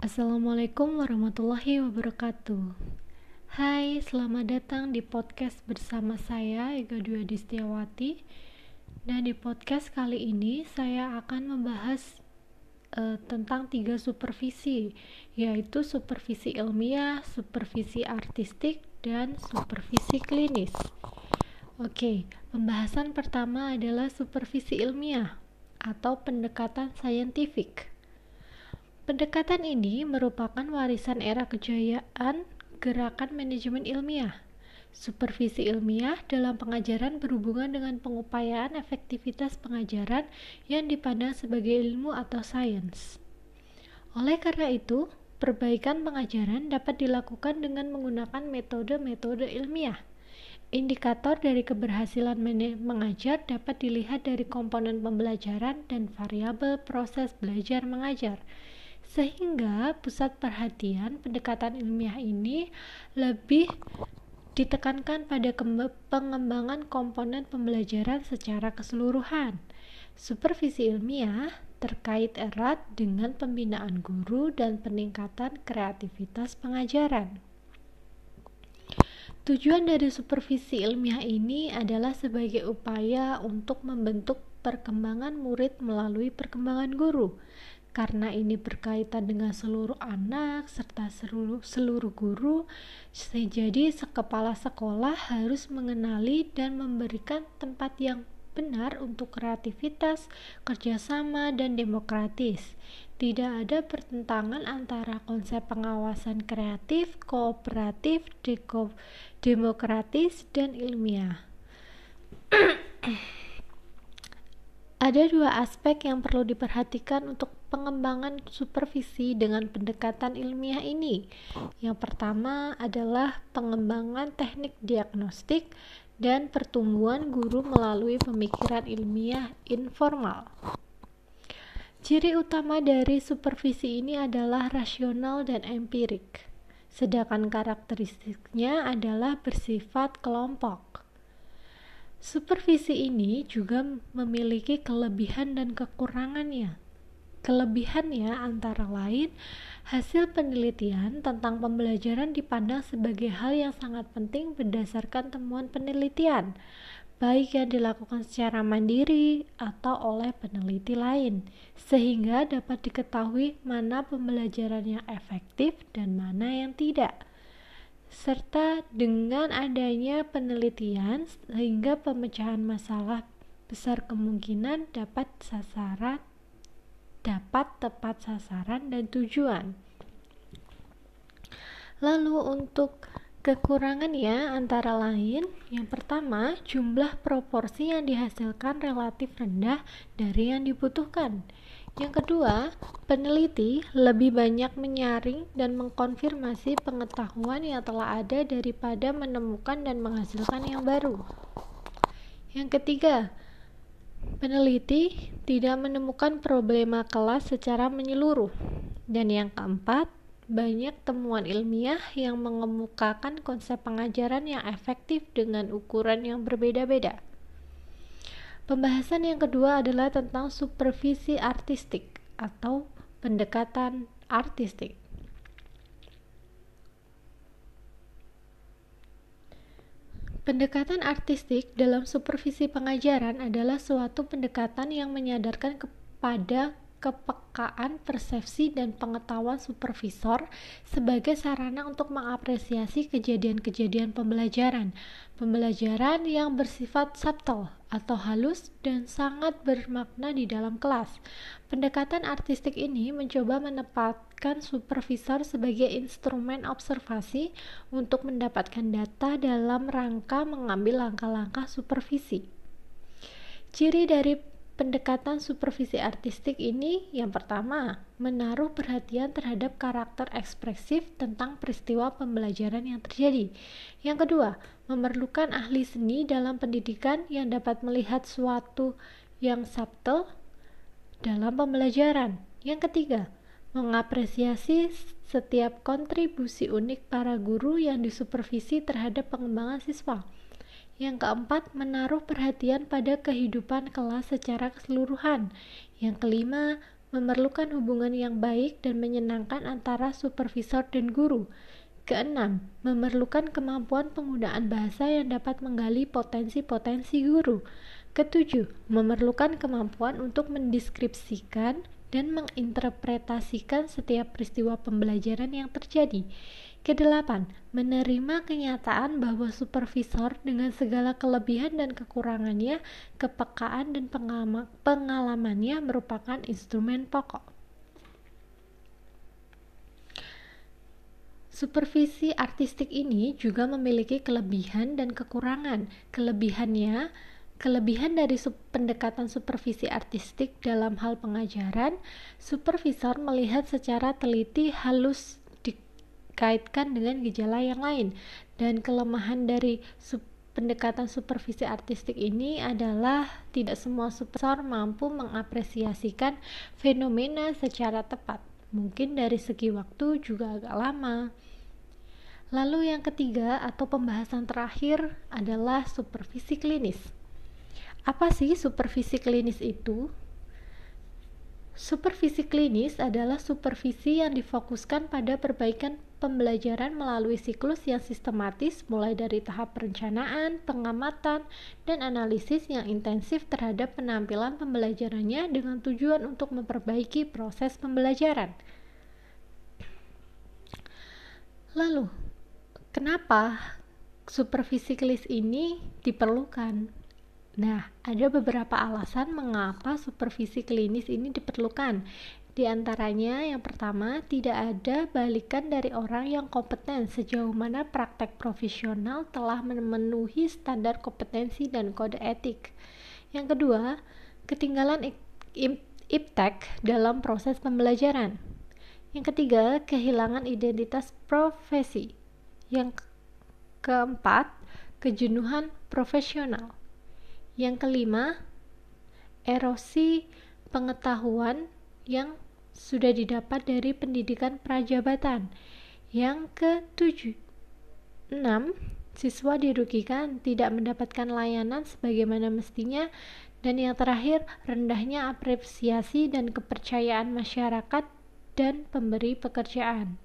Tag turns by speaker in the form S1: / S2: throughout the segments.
S1: Assalamualaikum warahmatullahi wabarakatuh. Hai, selamat datang di podcast bersama saya Ega Dwi Distiawati Dan di podcast kali ini saya akan membahas uh, tentang tiga supervisi Yaitu supervisi ilmiah, supervisi artistik, dan supervisi klinis. Oke, pembahasan pertama adalah supervisi ilmiah atau pendekatan saintifik Pendekatan ini merupakan warisan era kejayaan gerakan manajemen ilmiah. Supervisi ilmiah dalam pengajaran berhubungan dengan pengupayaan efektivitas pengajaran yang dipandang sebagai ilmu atau sains. Oleh karena itu, perbaikan pengajaran dapat dilakukan dengan menggunakan metode-metode ilmiah. Indikator dari keberhasilan mengajar dapat dilihat dari komponen pembelajaran dan variabel proses belajar mengajar sehingga pusat perhatian pendekatan ilmiah ini lebih ditekankan pada pengembangan komponen pembelajaran secara keseluruhan. Supervisi ilmiah terkait erat dengan pembinaan guru dan peningkatan kreativitas pengajaran. Tujuan dari supervisi ilmiah ini adalah sebagai upaya untuk membentuk perkembangan murid melalui perkembangan guru karena ini berkaitan dengan seluruh anak serta seluruh seluruh guru jadi kepala sekolah harus mengenali dan memberikan tempat yang benar untuk kreativitas, kerjasama, dan demokratis. Tidak ada pertentangan antara konsep pengawasan kreatif, kooperatif, demokratis, dan ilmiah. Ada dua aspek yang perlu diperhatikan untuk pengembangan supervisi dengan pendekatan ilmiah ini. Yang pertama adalah pengembangan teknik diagnostik dan pertumbuhan guru melalui pemikiran ilmiah informal. Ciri utama dari supervisi ini adalah rasional dan empirik, sedangkan karakteristiknya adalah bersifat kelompok. Supervisi ini juga memiliki kelebihan dan kekurangannya. Kelebihannya antara lain hasil penelitian tentang pembelajaran dipandang sebagai hal yang sangat penting berdasarkan temuan penelitian, baik yang dilakukan secara mandiri atau oleh peneliti lain, sehingga dapat diketahui mana pembelajaran yang efektif dan mana yang tidak serta dengan adanya penelitian sehingga pemecahan masalah besar kemungkinan dapat sasaran dapat tepat sasaran dan tujuan. Lalu untuk kekurangan ya antara lain yang pertama jumlah proporsi yang dihasilkan relatif rendah dari yang dibutuhkan yang kedua, peneliti lebih banyak menyaring dan mengkonfirmasi pengetahuan yang telah ada daripada menemukan dan menghasilkan yang baru. Yang ketiga, peneliti tidak menemukan problema kelas secara menyeluruh. Dan yang keempat, banyak temuan ilmiah yang mengemukakan konsep pengajaran yang efektif dengan ukuran yang berbeda-beda. Pembahasan yang kedua adalah tentang supervisi artistik atau pendekatan artistik. Pendekatan artistik dalam supervisi pengajaran adalah suatu pendekatan yang menyadarkan kepada kepekaan persepsi dan pengetahuan supervisor sebagai sarana untuk mengapresiasi kejadian-kejadian pembelajaran. Pembelajaran yang bersifat subtle atau halus dan sangat bermakna di dalam kelas. Pendekatan artistik ini mencoba menempatkan supervisor sebagai instrumen observasi untuk mendapatkan data dalam rangka mengambil langkah-langkah supervisi. Ciri dari pendekatan supervisi artistik ini yang pertama, menaruh perhatian terhadap karakter ekspresif tentang peristiwa pembelajaran yang terjadi. Yang kedua, memerlukan ahli seni dalam pendidikan yang dapat melihat suatu yang subtle dalam pembelajaran. Yang ketiga, mengapresiasi setiap kontribusi unik para guru yang disupervisi terhadap pengembangan siswa. Yang keempat, menaruh perhatian pada kehidupan kelas secara keseluruhan. Yang kelima, memerlukan hubungan yang baik dan menyenangkan antara supervisor dan guru. Keenam, memerlukan kemampuan penggunaan bahasa yang dapat menggali potensi-potensi guru. Ketujuh, memerlukan kemampuan untuk mendeskripsikan dan menginterpretasikan setiap peristiwa pembelajaran yang terjadi. Kedelapan, menerima kenyataan bahwa supervisor dengan segala kelebihan dan kekurangannya, kepekaan dan pengalamannya merupakan instrumen pokok. Supervisi artistik ini juga memiliki kelebihan dan kekurangan. Kelebihannya, kelebihan dari pendekatan supervisi artistik dalam hal pengajaran, supervisor melihat secara teliti halus dikaitkan dengan gejala yang lain dan kelemahan dari sub pendekatan supervisi artistik ini adalah tidak semua supervisor mampu mengapresiasikan fenomena secara tepat. Mungkin dari segi waktu juga agak lama. Lalu yang ketiga atau pembahasan terakhir adalah supervisi klinis. Apa sih supervisi klinis itu? Supervisi klinis adalah supervisi yang difokuskan pada perbaikan pembelajaran melalui siklus yang sistematis mulai dari tahap perencanaan, pengamatan, dan analisis yang intensif terhadap penampilan pembelajarannya dengan tujuan untuk memperbaiki proses pembelajaran. Lalu, kenapa supervisi klinis ini diperlukan? Nah, ada beberapa alasan mengapa supervisi klinis ini diperlukan. Di antaranya, yang pertama, tidak ada balikan dari orang yang kompeten sejauh mana praktek profesional telah memenuhi standar kompetensi dan kode etik. Yang kedua, ketinggalan iptek dalam proses pembelajaran. Yang ketiga, kehilangan identitas profesi. Yang keempat, kejenuhan profesional. Yang kelima, erosi pengetahuan yang sudah didapat dari pendidikan prajabatan. Yang ketujuh, enam, siswa dirugikan tidak mendapatkan layanan sebagaimana mestinya dan yang terakhir rendahnya apresiasi dan kepercayaan masyarakat dan pemberi pekerjaan.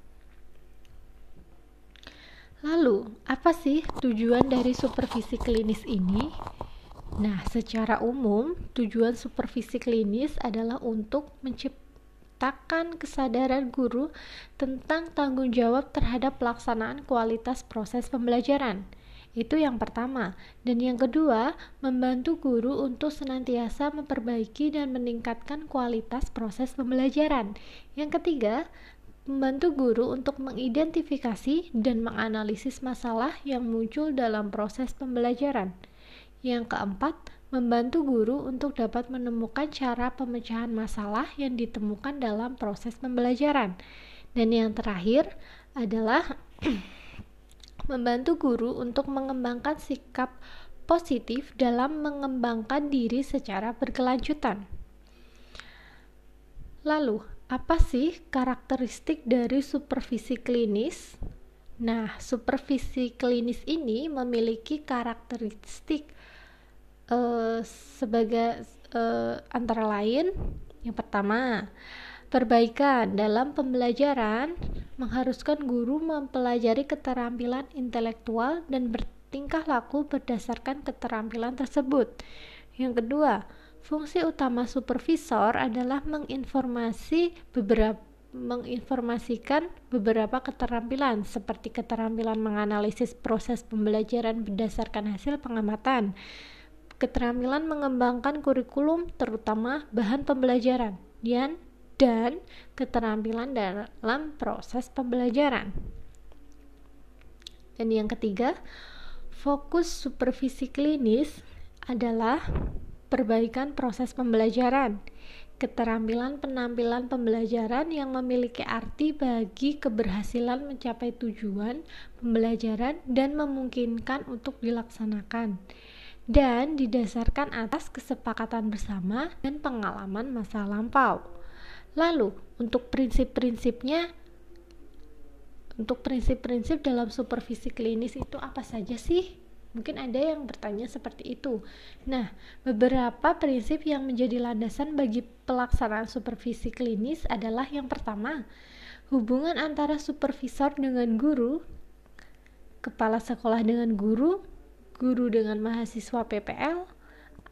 S1: Lalu, apa sih tujuan dari supervisi klinis ini? Nah, secara umum, tujuan supervisi klinis adalah untuk menciptakan kesadaran guru tentang tanggung jawab terhadap pelaksanaan kualitas proses pembelajaran. Itu yang pertama. Dan yang kedua, membantu guru untuk senantiasa memperbaiki dan meningkatkan kualitas proses pembelajaran. Yang ketiga, membantu guru untuk mengidentifikasi dan menganalisis masalah yang muncul dalam proses pembelajaran. Yang keempat, membantu guru untuk dapat menemukan cara pemecahan masalah yang ditemukan dalam proses pembelajaran. Dan yang terakhir adalah membantu guru untuk mengembangkan sikap positif dalam mengembangkan diri secara berkelanjutan. Lalu, apa sih karakteristik dari supervisi klinis? Nah, supervisi klinis ini memiliki karakteristik uh, sebagai uh, antara lain yang pertama perbaikan dalam pembelajaran mengharuskan guru mempelajari keterampilan intelektual dan bertingkah laku berdasarkan keterampilan tersebut. Yang kedua, fungsi utama supervisor adalah menginformasi beberapa menginformasikan beberapa keterampilan seperti keterampilan menganalisis proses pembelajaran berdasarkan hasil pengamatan, keterampilan mengembangkan kurikulum terutama bahan pembelajaran dan dan keterampilan dalam proses pembelajaran. Dan yang ketiga, fokus supervisi klinis adalah perbaikan proses pembelajaran, keterampilan penampilan pembelajaran yang memiliki arti bagi keberhasilan mencapai tujuan pembelajaran dan memungkinkan untuk dilaksanakan dan didasarkan atas kesepakatan bersama dan pengalaman masa lampau. Lalu, untuk prinsip-prinsipnya untuk prinsip-prinsip dalam supervisi klinis itu apa saja sih? Mungkin ada yang bertanya seperti itu. Nah, beberapa prinsip yang menjadi landasan bagi pelaksanaan supervisi klinis adalah yang pertama, hubungan antara supervisor dengan guru, kepala sekolah dengan guru, guru dengan mahasiswa PPL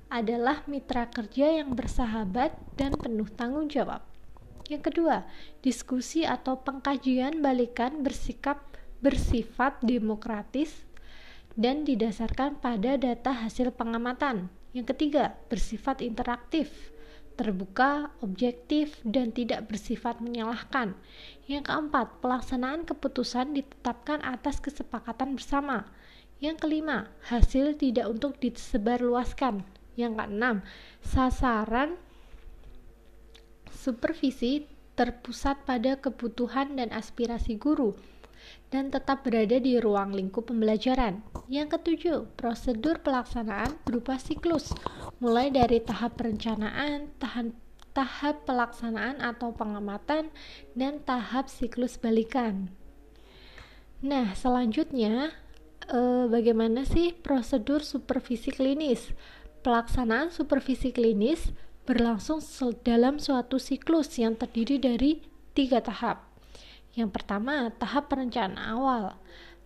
S1: adalah mitra kerja yang bersahabat dan penuh tanggung jawab. Yang kedua, diskusi atau pengkajian balikan bersikap bersifat demokratis dan didasarkan pada data hasil pengamatan. Yang ketiga, bersifat interaktif, terbuka, objektif, dan tidak bersifat menyalahkan. Yang keempat, pelaksanaan keputusan ditetapkan atas kesepakatan bersama. Yang kelima, hasil tidak untuk disebarluaskan. Yang keenam, sasaran supervisi terpusat pada kebutuhan dan aspirasi guru dan tetap berada di ruang lingkup pembelajaran. Yang ketujuh, prosedur pelaksanaan berupa siklus, mulai dari tahap perencanaan, tahan, tahap pelaksanaan atau pengamatan, dan tahap siklus balikan. Nah, selanjutnya, eh, bagaimana sih prosedur supervisi klinis? Pelaksanaan supervisi klinis berlangsung dalam suatu siklus yang terdiri dari tiga tahap. Yang pertama, tahap perencanaan awal.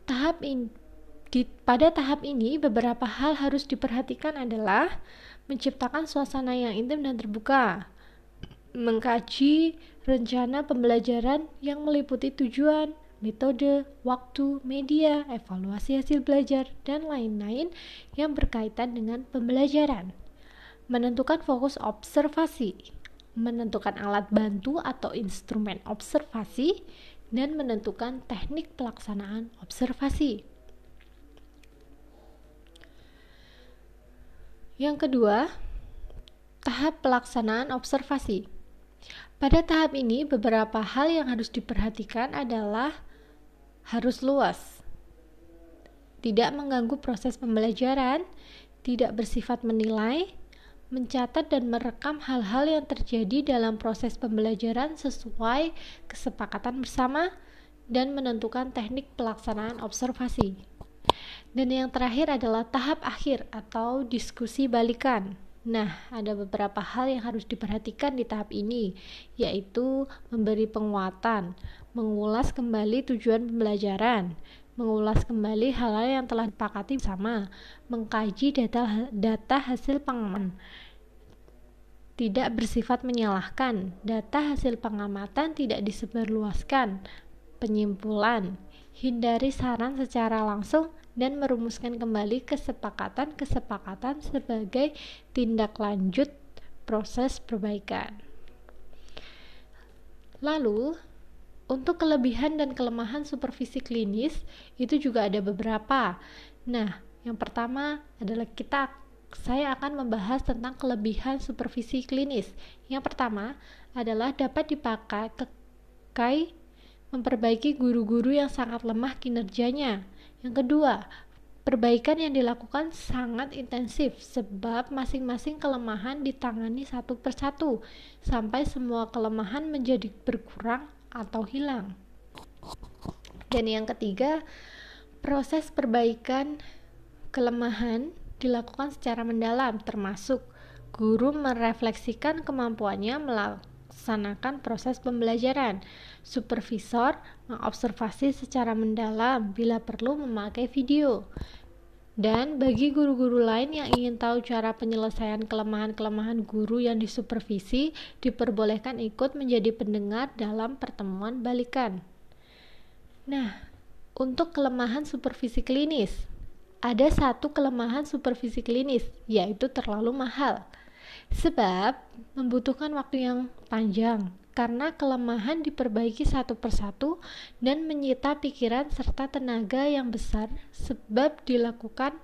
S1: Tahap in, di, pada tahap ini beberapa hal harus diperhatikan adalah menciptakan suasana yang intim dan terbuka, mengkaji rencana pembelajaran yang meliputi tujuan, metode, waktu, media, evaluasi hasil belajar, dan lain-lain yang berkaitan dengan pembelajaran. Menentukan fokus observasi, menentukan alat bantu atau instrumen observasi, dan menentukan teknik pelaksanaan observasi. Yang kedua, tahap pelaksanaan observasi. Pada tahap ini, beberapa hal yang harus diperhatikan adalah harus luas, tidak mengganggu proses pembelajaran, tidak bersifat menilai, mencatat dan merekam hal-hal yang terjadi dalam proses pembelajaran sesuai kesepakatan bersama dan menentukan teknik pelaksanaan observasi. Dan yang terakhir adalah tahap akhir atau diskusi balikan. Nah, ada beberapa hal yang harus diperhatikan di tahap ini, yaitu memberi penguatan, mengulas kembali tujuan pembelajaran, mengulas kembali hal-hal yang telah disepakati bersama, mengkaji data data hasil pengamatan, tidak bersifat menyalahkan, data hasil pengamatan tidak disebarluaskan, penyimpulan, hindari saran secara langsung dan merumuskan kembali kesepakatan-kesepakatan sebagai tindak lanjut proses perbaikan. Lalu, untuk kelebihan dan kelemahan supervisi klinis itu juga ada beberapa. Nah, yang pertama adalah kita saya akan membahas tentang kelebihan supervisi klinis. Yang pertama adalah dapat dipakai memperbaiki guru-guru yang sangat lemah kinerjanya. Yang kedua, perbaikan yang dilakukan sangat intensif sebab masing-masing kelemahan ditangani satu persatu sampai semua kelemahan menjadi berkurang atau hilang. Dan yang ketiga, proses perbaikan kelemahan dilakukan secara mendalam, termasuk guru merefleksikan kemampuannya melaksanakan proses pembelajaran. Supervisor mengobservasi secara mendalam bila perlu memakai video. Dan bagi guru-guru lain yang ingin tahu cara penyelesaian kelemahan-kelemahan guru yang disupervisi, diperbolehkan ikut menjadi pendengar dalam pertemuan balikan. Nah, untuk kelemahan supervisi klinis, ada satu kelemahan supervisi klinis, yaitu terlalu mahal. Sebab membutuhkan waktu yang panjang, karena kelemahan diperbaiki satu persatu dan menyita pikiran serta tenaga yang besar sebab dilakukan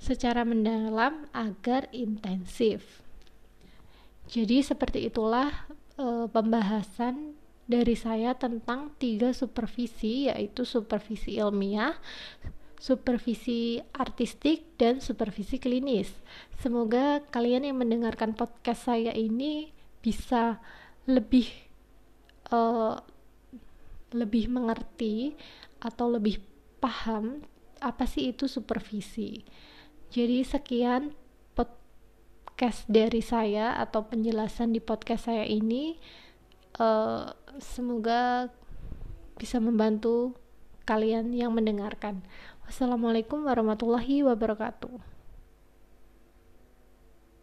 S1: secara mendalam agar intensif. Jadi seperti itulah e, pembahasan dari saya tentang tiga supervisi yaitu supervisi ilmiah, supervisi artistik dan supervisi klinis. Semoga kalian yang mendengarkan podcast saya ini bisa lebih uh, lebih mengerti atau lebih paham apa sih itu supervisi. Jadi sekian podcast dari saya atau penjelasan di podcast saya ini. Uh, semoga bisa membantu kalian yang mendengarkan. Wassalamualaikum warahmatullahi wabarakatuh.